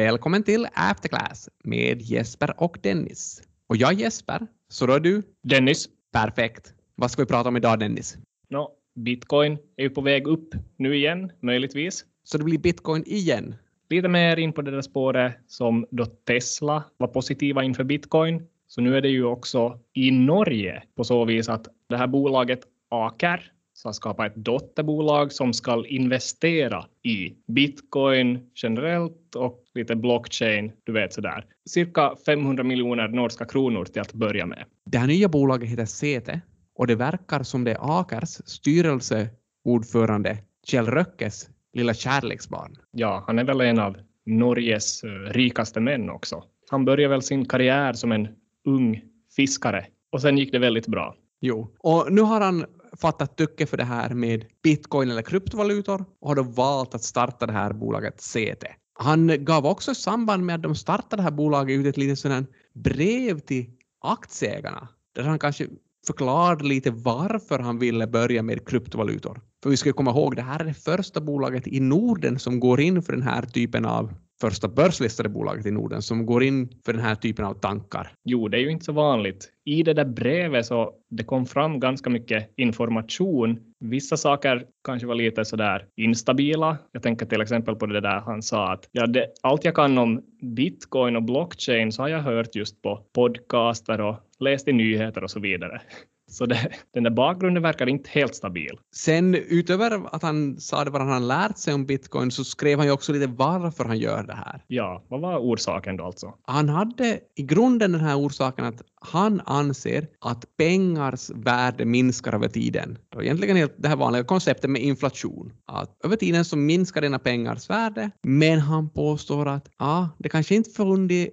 Välkommen till Afterclass med Jesper och Dennis. Och jag är Jesper, så då är du? Dennis. Perfekt. Vad ska vi prata om idag Dennis? No, Bitcoin är ju på väg upp nu igen, möjligtvis. Så det blir bitcoin igen? Lite mer in på det där spåret som då Tesla var positiva inför bitcoin. Så nu är det ju också i Norge på så vis att det här bolaget Aker ska skapa ett dotterbolag som ska investera i bitcoin generellt och lite blockchain, du vet sådär. Cirka 500 miljoner norska kronor till att börja med. Det här nya bolaget heter CT och det verkar som det är Akers styrelseordförande Kjell Röckes lilla kärleksbarn. Ja, han är väl en av Norges eh, rikaste män också. Han började väl sin karriär som en ung fiskare och sen gick det väldigt bra. Jo, och nu har han fattat tycke för det här med bitcoin eller kryptovalutor och har då valt att starta det här bolaget CT. Han gav också i samband med att de startade det här bolaget ut ett litet sådant brev till aktieägarna där han kanske förklarade lite varför han ville börja med kryptovalutor. För vi ska komma ihåg, det här är det första bolaget i Norden som går in för den här typen av första börslistade bolaget i Norden som går in för den här typen av tankar. Jo, det är ju inte så vanligt. I det där brevet så det kom fram ganska mycket information. Vissa saker kanske var lite sådär instabila. Jag tänker till exempel på det där han sa att ja, det, allt jag kan om bitcoin och blockchain så har jag hört just på podcaster och läst i nyheter och så vidare. Så det, den där bakgrunden verkar inte helt stabil. Sen utöver att han sa det vad han lärt sig om bitcoin så skrev han ju också lite varför han gör det här. Ja, vad var orsaken då alltså? Han hade i grunden den här orsaken att han anser att pengars värde minskar över tiden. Och egentligen helt det här vanliga konceptet med inflation. Att över tiden så minskar dina pengars värde, men han påstår att ja, det kanske inte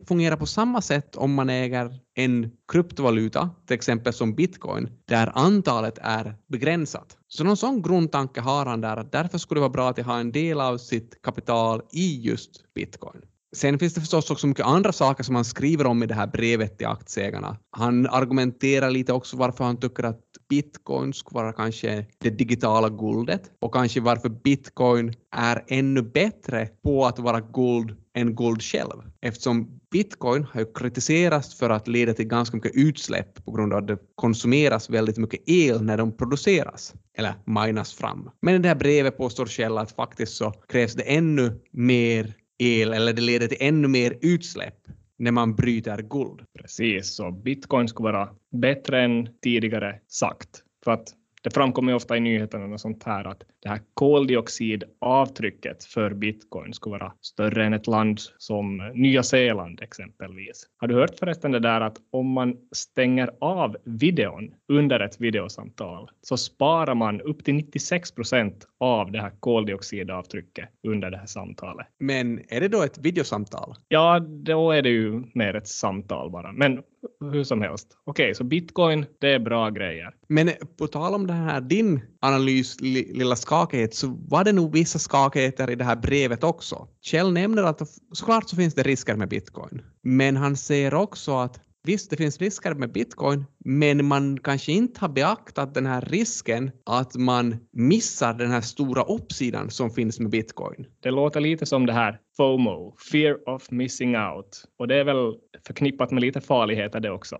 fungerar på samma sätt om man äger en kryptovaluta, till exempel som bitcoin, där antalet är begränsat. Så någon sån grundtanke har han där att därför skulle det vara bra att ha en del av sitt kapital i just bitcoin. Sen finns det förstås också mycket andra saker som han skriver om i det här brevet till aktieägarna. Han argumenterar lite också varför han tycker att bitcoin skulle vara kanske det digitala guldet och kanske varför bitcoin är ännu bättre på att vara guld än guld själv. Eftersom bitcoin har ju kritiserats för att leda till ganska mycket utsläpp på grund av att det konsumeras väldigt mycket el när de produceras eller minas fram. Men i det här brevet påstår Kjell att faktiskt så krävs det ännu mer el eller det leder till ännu mer utsläpp när man bryter guld. Precis, så bitcoin skulle vara bättre än tidigare sagt. För att det framkommer ofta i nyheterna och sånt här att det här koldioxidavtrycket för bitcoin skulle vara större än ett land som Nya Zeeland exempelvis. Har du hört förresten det där att om man stänger av videon under ett videosamtal så sparar man upp till 96 procent av det här koldioxidavtrycket under det här samtalet. Men är det då ett videosamtal? Ja, då är det ju mer ett samtal bara. Men hur som helst. Okej, okay, så bitcoin, det är bra grejer. Men på tal om det här, din analys, lilla skakighet, så var det nog vissa skakigheter i det här brevet också. Kjell nämner att såklart så finns det risker med bitcoin, men han säger också att Visst, det finns risker med bitcoin, men man kanske inte har beaktat den här risken att man missar den här stora uppsidan som finns med bitcoin. Det låter lite som det här FOMO, fear of missing out, och det är väl förknippat med lite farligheter det också.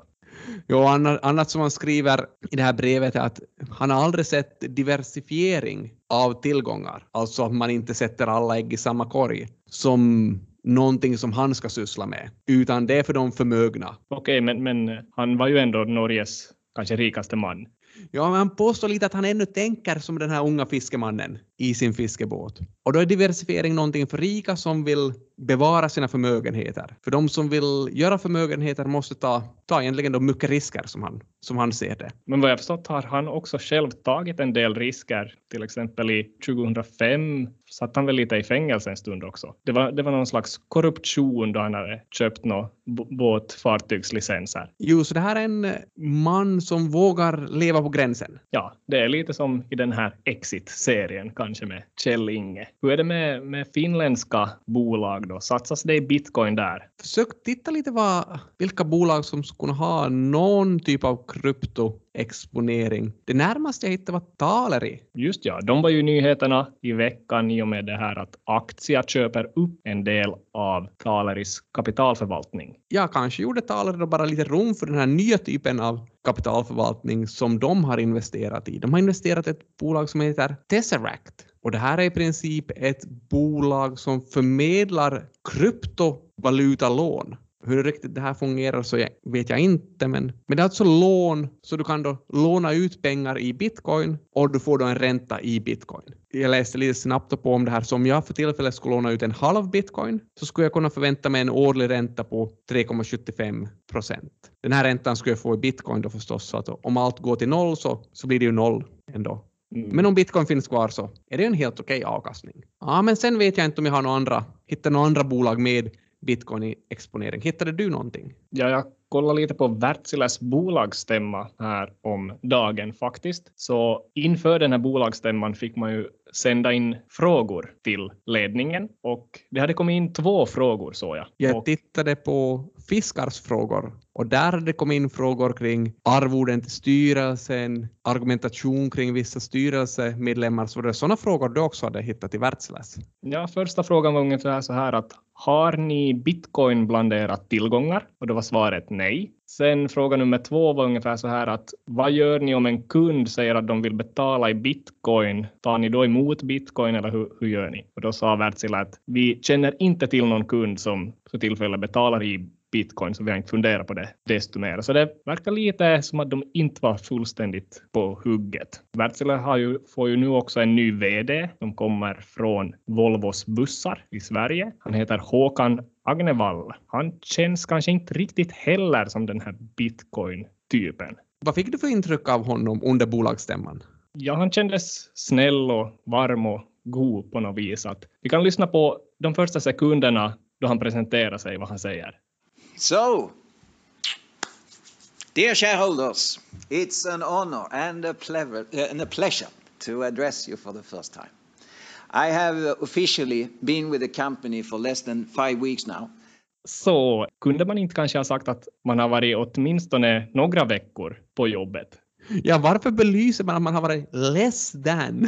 Jo, annat som han skriver i det här brevet är att han har aldrig sett diversifiering av tillgångar, alltså att man inte sätter alla ägg i samma korg, som någonting som han ska syssla med, utan det är för de förmögna. Okej, men, men han var ju ändå Norges kanske rikaste man. Ja, men han påstår lite att han ännu tänker som den här unga fiskemannen i sin fiskebåt. Och då är diversifiering någonting för rika som vill bevara sina förmögenheter. För de som vill göra förmögenheter måste ta, ta egentligen de mycket risker som han, som han ser det. Men vad jag förstått har han också själv tagit en del risker. Till exempel i 2005 satt han väl lite i fängelse en stund också. Det var, det var någon slags korruption då han hade köpt några båtfartygslicenser. Jo, så det här är en man som vågar leva på gränsen. Ja, det är lite som i den här Exit-serien kanske med Kjell Inge. Hur är det med, med finländska bolag då? Satsas det i bitcoin där? Försök titta lite vad, vilka bolag som skulle ha någon typ av kryptoexponering. Det närmaste jag hittade var Taleri. Just ja, de var ju nyheterna i veckan i och med det här att Aktia köper upp en del av Taleris kapitalförvaltning. Ja, kanske gjorde Taleri då bara lite rum för den här nya typen av kapitalförvaltning som de har investerat i. De har investerat i ett bolag som heter Tesseract. Och det här är i princip ett bolag som förmedlar kryptovalutalån. Hur riktigt det här fungerar så vet jag inte, men, men det är alltså lån, så du kan då låna ut pengar i bitcoin och du får då en ränta i bitcoin. Jag läste lite snabbt på om det här, så om jag för tillfället skulle låna ut en halv bitcoin så skulle jag kunna förvänta mig en årlig ränta på 3,75 procent. Den här räntan skulle jag få i bitcoin då förstås, så att om allt går till noll så, så blir det ju noll ändå. Mm. Men om bitcoin finns kvar så är det en helt okej okay avkastning. Ja, men sen vet jag inte om jag har några andra, hittar några andra bolag med bitcoin-exponering. Hittade du någonting? Ja, jag kollade lite på Wärtsiläs bolagsstämma här om dagen faktiskt. Så inför den här bolagsstämman fick man ju sända in frågor till ledningen och det hade kommit in två frågor såg jag. Jag tittade på Fiskars frågor och där hade det kommit in frågor kring arvoden till styrelsen, argumentation kring vissa styrelsemedlemmar. Så det är sådana frågor du också hade hittat i Wärtsiläs? Ja, första frågan var ungefär så här att har ni bitcoin bland era tillgångar? Och då var svaret nej. Sen fråga nummer två var ungefär så här att vad gör ni om en kund säger att de vill betala i bitcoin? Tar ni då emot bitcoin eller hur, hur gör ni? Och då sa Wärtsilä att vi känner inte till någon kund som för tillfället betalar i bitcoin, så vi har inte funderat på det desto mer. Så det verkar lite som att de inte var fullständigt på hugget. Wärtsilä får ju nu också en ny VD som kommer från Volvos bussar i Sverige. Han heter Håkan Agnevall. Han känns kanske inte riktigt heller som den här bitcoin-typen. Vad fick du för intryck av honom under bolagsstämman? Ja, han kändes snäll och varm och god på något vis. Att vi kan lyssna på de första sekunderna då han presenterar sig, vad han säger. So, dear shareholders, it's an honor and a, pleasure, uh, and a pleasure to address you for the first time. I have officially been with the company for less than five weeks now. Så kunde man inte kanske ha sagt att man har varit åtminstone några veckor på jobbet? Ja, varför belyser man att man har varit less than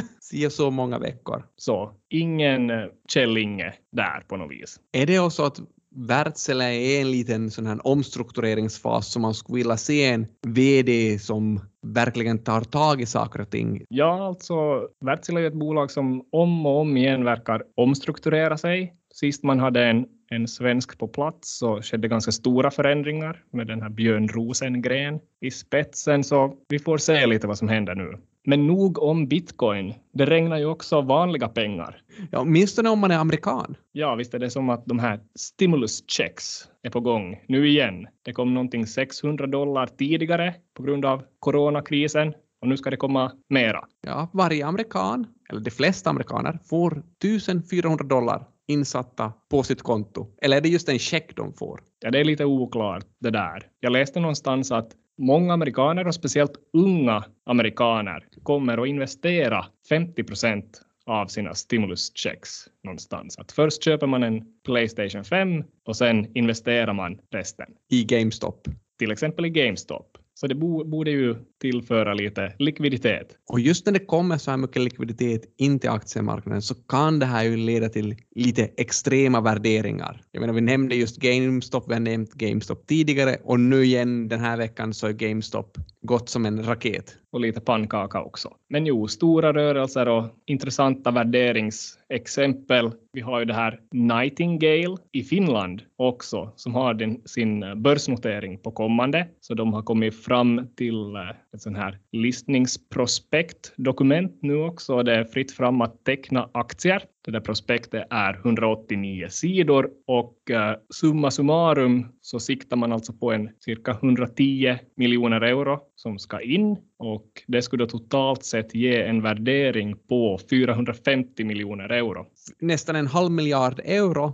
så många veckor? Så, ingen Kjell-Inge där på något vis. Är det också att Wärtsilä är en liten sån här omstruktureringsfas som man skulle vilja se en VD som verkligen tar tag i saker och ting. Ja, alltså Wärtsilä är ett bolag som om och om igen verkar omstrukturera sig. Sist man hade en, en svensk på plats så skedde ganska stora förändringar med den här Björn Rosengren i spetsen, så vi får se lite vad som händer nu. Men nog om bitcoin. Det regnar ju också vanliga pengar. Ja, åtminstone om man är amerikan. Ja, visst är det som att de här stimulus checks är på gång nu igen. Det kom någonting 600 dollar tidigare på grund av coronakrisen och nu ska det komma mera. Ja, varje amerikan, eller de flesta amerikaner, får 1400 dollar insatta på sitt konto. Eller är det just en check de får? Ja, det är lite oklart det där. Jag läste någonstans att många amerikaner och speciellt unga amerikaner kommer att investera 50 procent av sina stimuluschecks någonstans. Att först köper man en Playstation 5 och sen investerar man resten. I GameStop? Till exempel i GameStop. Så det borde ju tillföra lite likviditet. Och just när det kommer så här mycket likviditet in till aktiemarknaden så kan det här ju leda till lite extrema värderingar. Jag menar, vi nämnde just GameStop, vi har nämnt GameStop tidigare och nu igen den här veckan så är GameStop gått som en raket. Och lite pannkaka också. Men jo, stora rörelser och intressanta värderingsexempel. Vi har ju det här Nightingale i Finland också som har den, sin börsnotering på kommande. Så de har kommit fram till eh, ett sånt här listningsprospektdokument nu också. Det är fritt fram att teckna aktier. Det där prospektet är 189 sidor och eh, summa summarum så siktar man alltså på en cirka 110 miljoner euro som ska in och det skulle totalt sett ge en värdering på 450 miljoner euro. Nästan en halv miljard euro.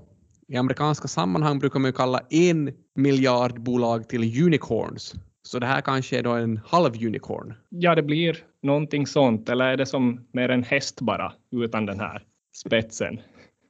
I amerikanska sammanhang brukar man ju kalla en miljard bolag till unicorns så det här kanske är då en halv unicorn. Ja, det blir någonting sånt. Eller är det som mer en häst bara utan den här spetsen?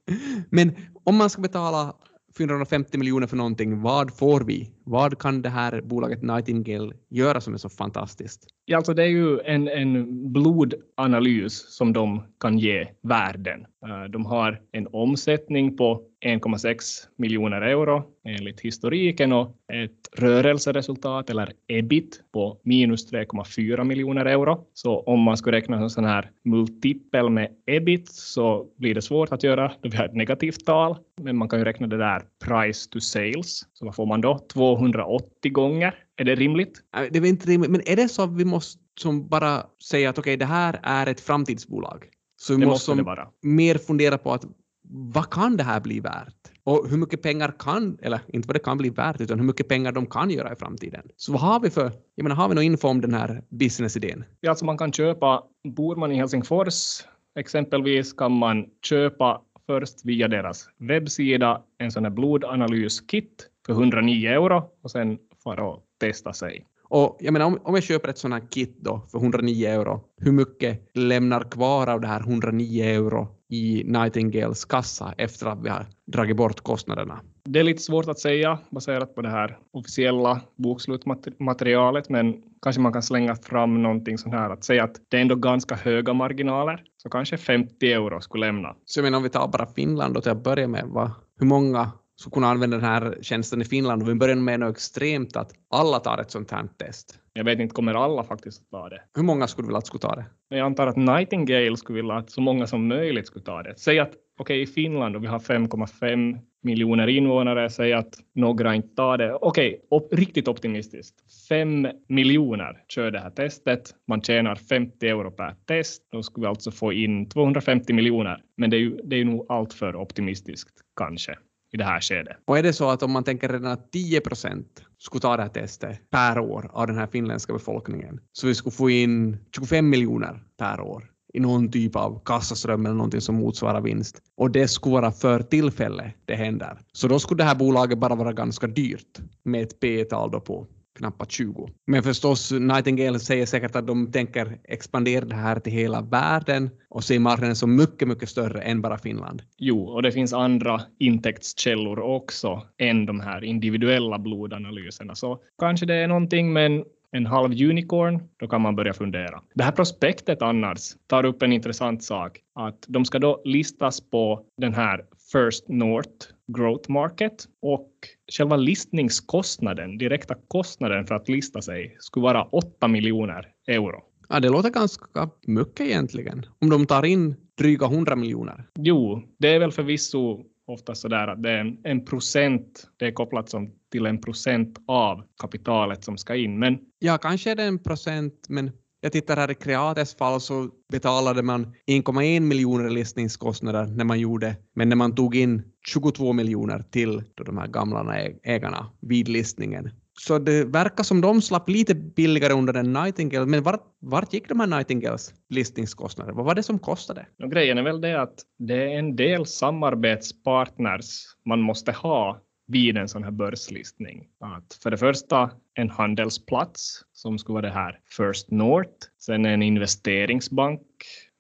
Men om man ska betala 450 miljoner för någonting, vad får vi? Vad kan det här bolaget Nightingale göra som är så fantastiskt? Ja, alltså det är ju en, en blodanalys som de kan ge världen. Eh, de har en omsättning på 1,6 miljoner euro enligt historiken och ett rörelseresultat eller ebit på minus 3,4 miljoner euro. Så om man skulle räkna en sån här multipel med ebit så blir det svårt att göra då vi har ett negativt tal. Men man kan ju räkna det där price to sales. Så vad får man då? 280 gånger. Är det rimligt? Det är inte rimligt, men är det så att vi måste som bara säga att okej, okay, det här är ett framtidsbolag? Så vi det måste, måste mer fundera på att vad kan det här bli värt? Och hur mycket pengar kan, eller inte vad det kan bli värt, utan hur mycket pengar de kan göra i framtiden. Så vad har vi för, jag menar, har vi någon info om den här businessidén? Ja, alltså man kan köpa, bor man i Helsingfors exempelvis kan man köpa först via deras webbsida en sån här blodanalyskit för 109 euro och sen fara och testa sig. Och jag menar, om, om jag köper ett sånt här kit då för 109 euro, hur mycket lämnar kvar av det här 109 euro i Nightingales kassa efter att vi har dragit bort kostnaderna? Det är lite svårt att säga baserat på det här officiella bokslutsmaterialet, men kanske man kan slänga fram någonting sånt här att säga att det är ändå ganska höga marginaler, så kanske 50 euro skulle lämna. Så jag menar om vi tar bara Finland då till att börja med, va? hur många skulle kunna använda den här tjänsten i Finland och vi börjar med något extremt att alla tar ett sånt här test. Jag vet inte, kommer alla faktiskt att ta det? Hur många skulle vilja att skulle ta det? Jag antar att Nightingale skulle vilja att så många som möjligt skulle ta det. Säg att okej, i Finland och vi har 5,5 miljoner invånare, säg att några inte tar det. Okej, op riktigt optimistiskt. 5 miljoner kör det här testet. Man tjänar 50 euro per test. Då skulle vi alltså få in 250 miljoner. Men det är ju, det är nog allt för optimistiskt kanske i det här skedet. Och är det så att om man tänker redan att 10 procent skulle ta det här testet per år av den här finländska befolkningen, så vi skulle få in 25 miljoner per år i någon typ av kassaström eller någonting som motsvarar vinst. Och det skulle vara för tillfälle det händer. Så då skulle det här bolaget bara vara ganska dyrt med ett P-tal då på knappt 20. Men förstås, Nightingale säger säkert att de tänker expandera det här till hela världen och se marknaden som mycket, mycket större än bara Finland. Jo, och det finns andra intäktskällor också än de här individuella blodanalyserna. Så kanske det är någonting, men en halv unicorn, då kan man börja fundera. Det här prospektet annars tar upp en intressant sak, att de ska då listas på den här First North Growth Market och själva listningskostnaden, direkta kostnaden för att lista sig, skulle vara 8 miljoner euro. Ja, det låter ganska mycket egentligen, om de tar in dryga 100 miljoner. Jo, det är väl förvisso ofta så där att det är en, en, procent, det är kopplat som till en procent av kapitalet som ska in. Men, ja, kanske är det en procent, men jag tittar här i Creates fall så betalade man 1,1 miljoner i listningskostnader när man gjorde, men när man tog in 22 miljoner till de här gamla ägarna vid listningen. Så det verkar som de slapp lite billigare under den Nightingale, men vart, vart gick de här Nightingales listningskostnader? Vad var det som kostade? Och grejen är väl det att det är en del samarbetspartners man måste ha vid en sån här börslistning. Att för det första en handelsplats som skulle vara det här First North, sen en investeringsbank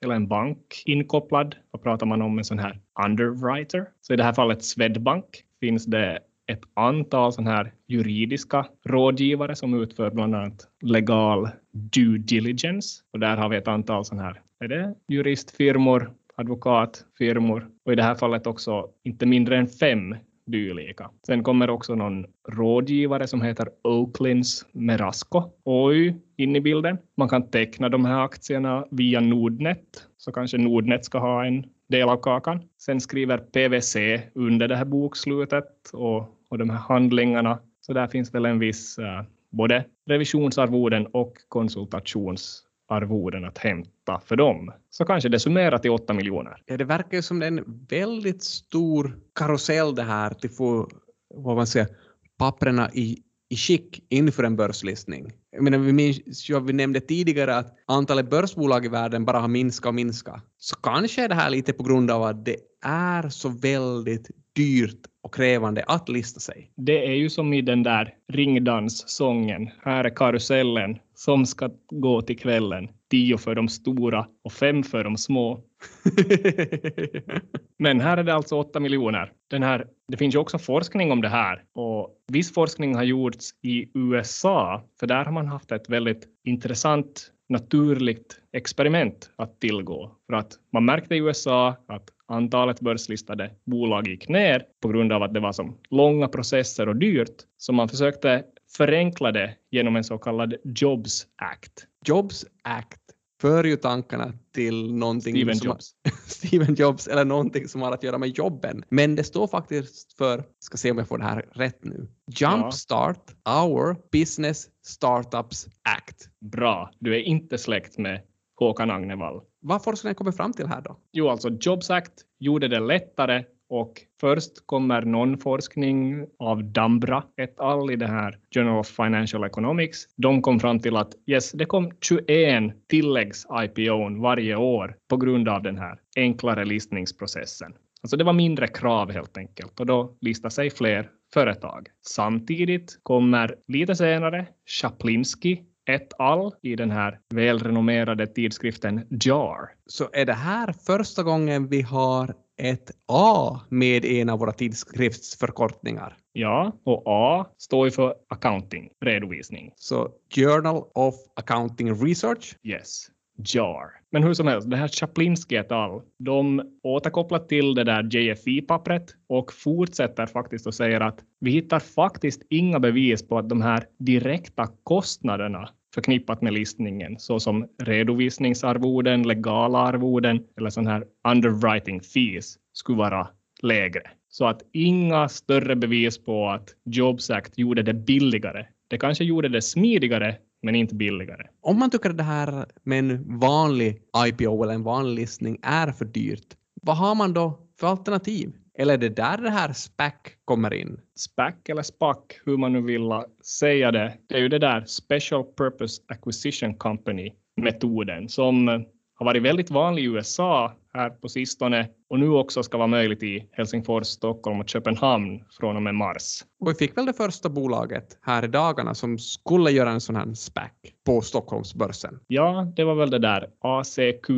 eller en bank inkopplad. Vad pratar man om en sån här underwriter? Så i det här fallet Swedbank finns det ett antal sån här juridiska rådgivare som utför bland annat legal due diligence. Och där har vi ett antal sån här, är det juristfirmor, advokatfirmor och i det här fallet också inte mindre än fem dylika. Sen kommer också någon rådgivare som heter Oaklins Merasco, OY, in i bilden. Man kan teckna de här aktierna via Nordnet, så kanske Nordnet ska ha en del av kakan. Sen skriver PVC under det här bokslutet och, och de här handlingarna. Så där finns väl en viss uh, både revisionsarvoden och konsultations arvoden att hämta för dem. Så kanske det summerar till 8 miljoner. Ja, det verkar ju som en väldigt stor karusell det här till få, vad man säger, papperna i, i skick inför en börslistning. Jag menar, vi, minns, ja, vi nämnde tidigare att antalet börsbolag i världen bara har minskat och minskat. Så kanske är det här lite på grund av att det är så väldigt dyrt och krävande att lista sig. Det är ju som i den där ringdanssången. Här är karusellen som ska gå till kvällen. Tio för de stora och fem för de små. Men här är det alltså 8 miljoner. Den här, det finns ju också forskning om det här och viss forskning har gjorts i USA, för där har man haft ett väldigt intressant naturligt experiment att tillgå. För att man märkte i USA att antalet börslistade bolag gick ner på grund av att det var så långa processer och dyrt, så man försökte förenkla det genom en så kallad Jobs Act. Jobs Act för ju tankarna till någonting Steven som Jobs. Steven Jobs eller någonting som har att göra med jobben. Men det står faktiskt för, ska se om jag får det här rätt nu, Jumpstart Our Business Startups Act. Bra, du är inte släkt med Håkan Agnevall. Vad forskningen kommer fram till här då? Jo, alltså Jobs Act gjorde det lättare och först kommer någon forskning av Dambra et al. i det här Journal of Financial Economics. De kom fram till att yes, det kom 21 tilläggs-IPOn varje år på grund av den här enklare listningsprocessen. Alltså det var mindre krav helt enkelt och då listar sig fler företag. Samtidigt kommer lite senare Chaplinsky et al. i den här välrenommerade tidskriften JAR. Så är det här första gången vi har ett A med en av våra tidskriftsförkortningar. Ja, och A står ju för accounting, redovisning. Så Journal of Accounting Research. Yes, JAR. Men hur som helst, det här Chaplinsky et al. De återkopplar till det där JFI-pappret och fortsätter faktiskt och säger att vi hittar faktiskt inga bevis på att de här direkta kostnaderna förknippat med listningen, såsom redovisningsarvoden, legala arvoden eller sån här underwriting fees skulle vara lägre. Så att inga större bevis på att Jobs Act gjorde det billigare. Det kanske gjorde det smidigare, men inte billigare. Om man tycker att det här med en vanlig IPO eller en vanlig listning är för dyrt, vad har man då för alternativ? Eller är det där det här SPAC kommer in? SPAC eller SPAC, hur man nu vill säga det, det är ju det där Special Purpose Acquisition Company-metoden som har varit väldigt vanlig i USA här på sistone och nu också ska vara möjligt i Helsingfors, Stockholm och Köpenhamn från och med mars. Och vi fick väl det första bolaget här i dagarna som skulle göra en sån här SPAC på Stockholmsbörsen. Ja, det var väl det där ACQ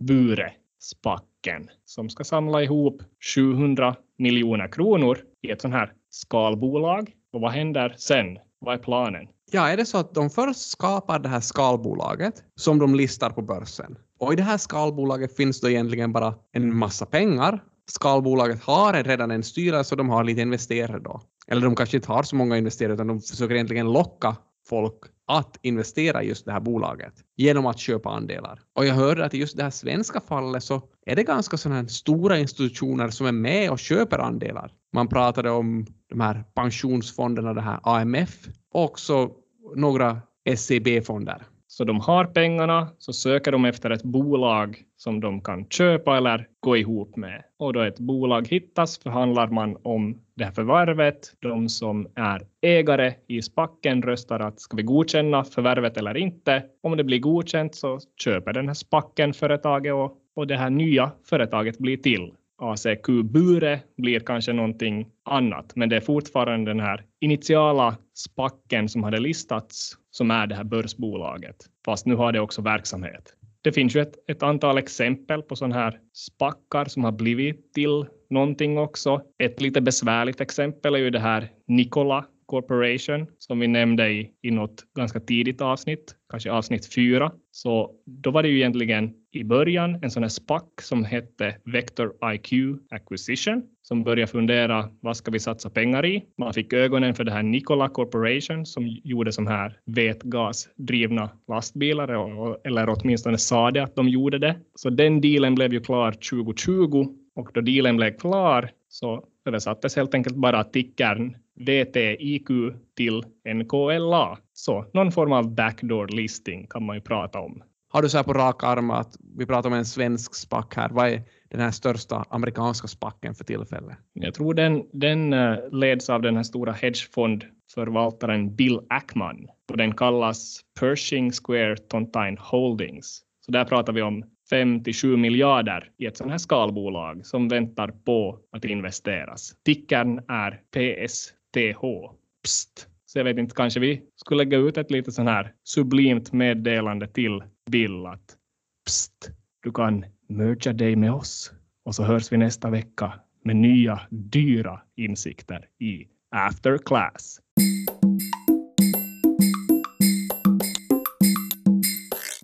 Bure spacken som ska samla ihop 700 miljoner kronor i ett sånt här skalbolag. Och vad händer sen? Vad är planen? Ja, är det så att de först skapar det här skalbolaget som de listar på börsen och i det här skalbolaget finns då egentligen bara en massa pengar. Skalbolaget har redan en styrelse och de har lite investerare då. Eller de kanske inte har så många investerare utan de försöker egentligen locka folk att investera i just det här bolaget genom att köpa andelar. Och jag hörde att i just det här svenska fallet så är det ganska sådana här stora institutioner som är med och köper andelar. Man pratade om de här pensionsfonderna, det här AMF och också några SEB-fonder. Så de har pengarna, så söker de efter ett bolag som de kan köpa eller gå ihop med. Och då ett bolag hittas förhandlar man om det här förvärvet. De som är ägare i spacken röstar att ska vi godkänna förvärvet eller inte. Om det blir godkänt så köper den här spacken företaget och, och det här nya företaget blir till. ACQ Bure blir kanske någonting annat, men det är fortfarande den här initiala spacken som hade listats som är det här börsbolaget, fast nu har det också verksamhet. Det finns ju ett, ett antal exempel på sådana här spackar som har blivit till någonting också. Ett lite besvärligt exempel är ju det här Nikola Corporation som vi nämnde i, i något ganska tidigt avsnitt, kanske avsnitt fyra. Så då var det ju egentligen i början en sån här SPAC som hette Vector IQ Acquisition som började fundera vad ska vi satsa pengar i? Man fick ögonen för det här Nikola Corporation som gjorde som här vätgasdrivna lastbilar eller åtminstone sa det att de gjorde det. Så den dealen blev ju klar 2020 och då dealen blev klar så översattes helt enkelt bara tickern VTIQ till NKLA. Så någon form av backdoor listing kan man ju prata om. Har du så här på rak arm att vi pratar om en svensk spack här. Vad är den här största amerikanska spacken för tillfället? Jag tror den, den eh, leds av den här stora hedgefondförvaltaren Bill Ackman och den kallas Pershing Square Tontine Holdings. Så där pratar vi om 5 till 7 miljarder i ett sådant här skalbolag som väntar på att investeras. Tickern är PSTH. Psst. Så jag vet inte, kanske vi skulle lägga ut ett lite sån här sublimt meddelande till Bill att psst, du kan merga dig med oss och så hörs vi nästa vecka med nya dyra insikter i After Class.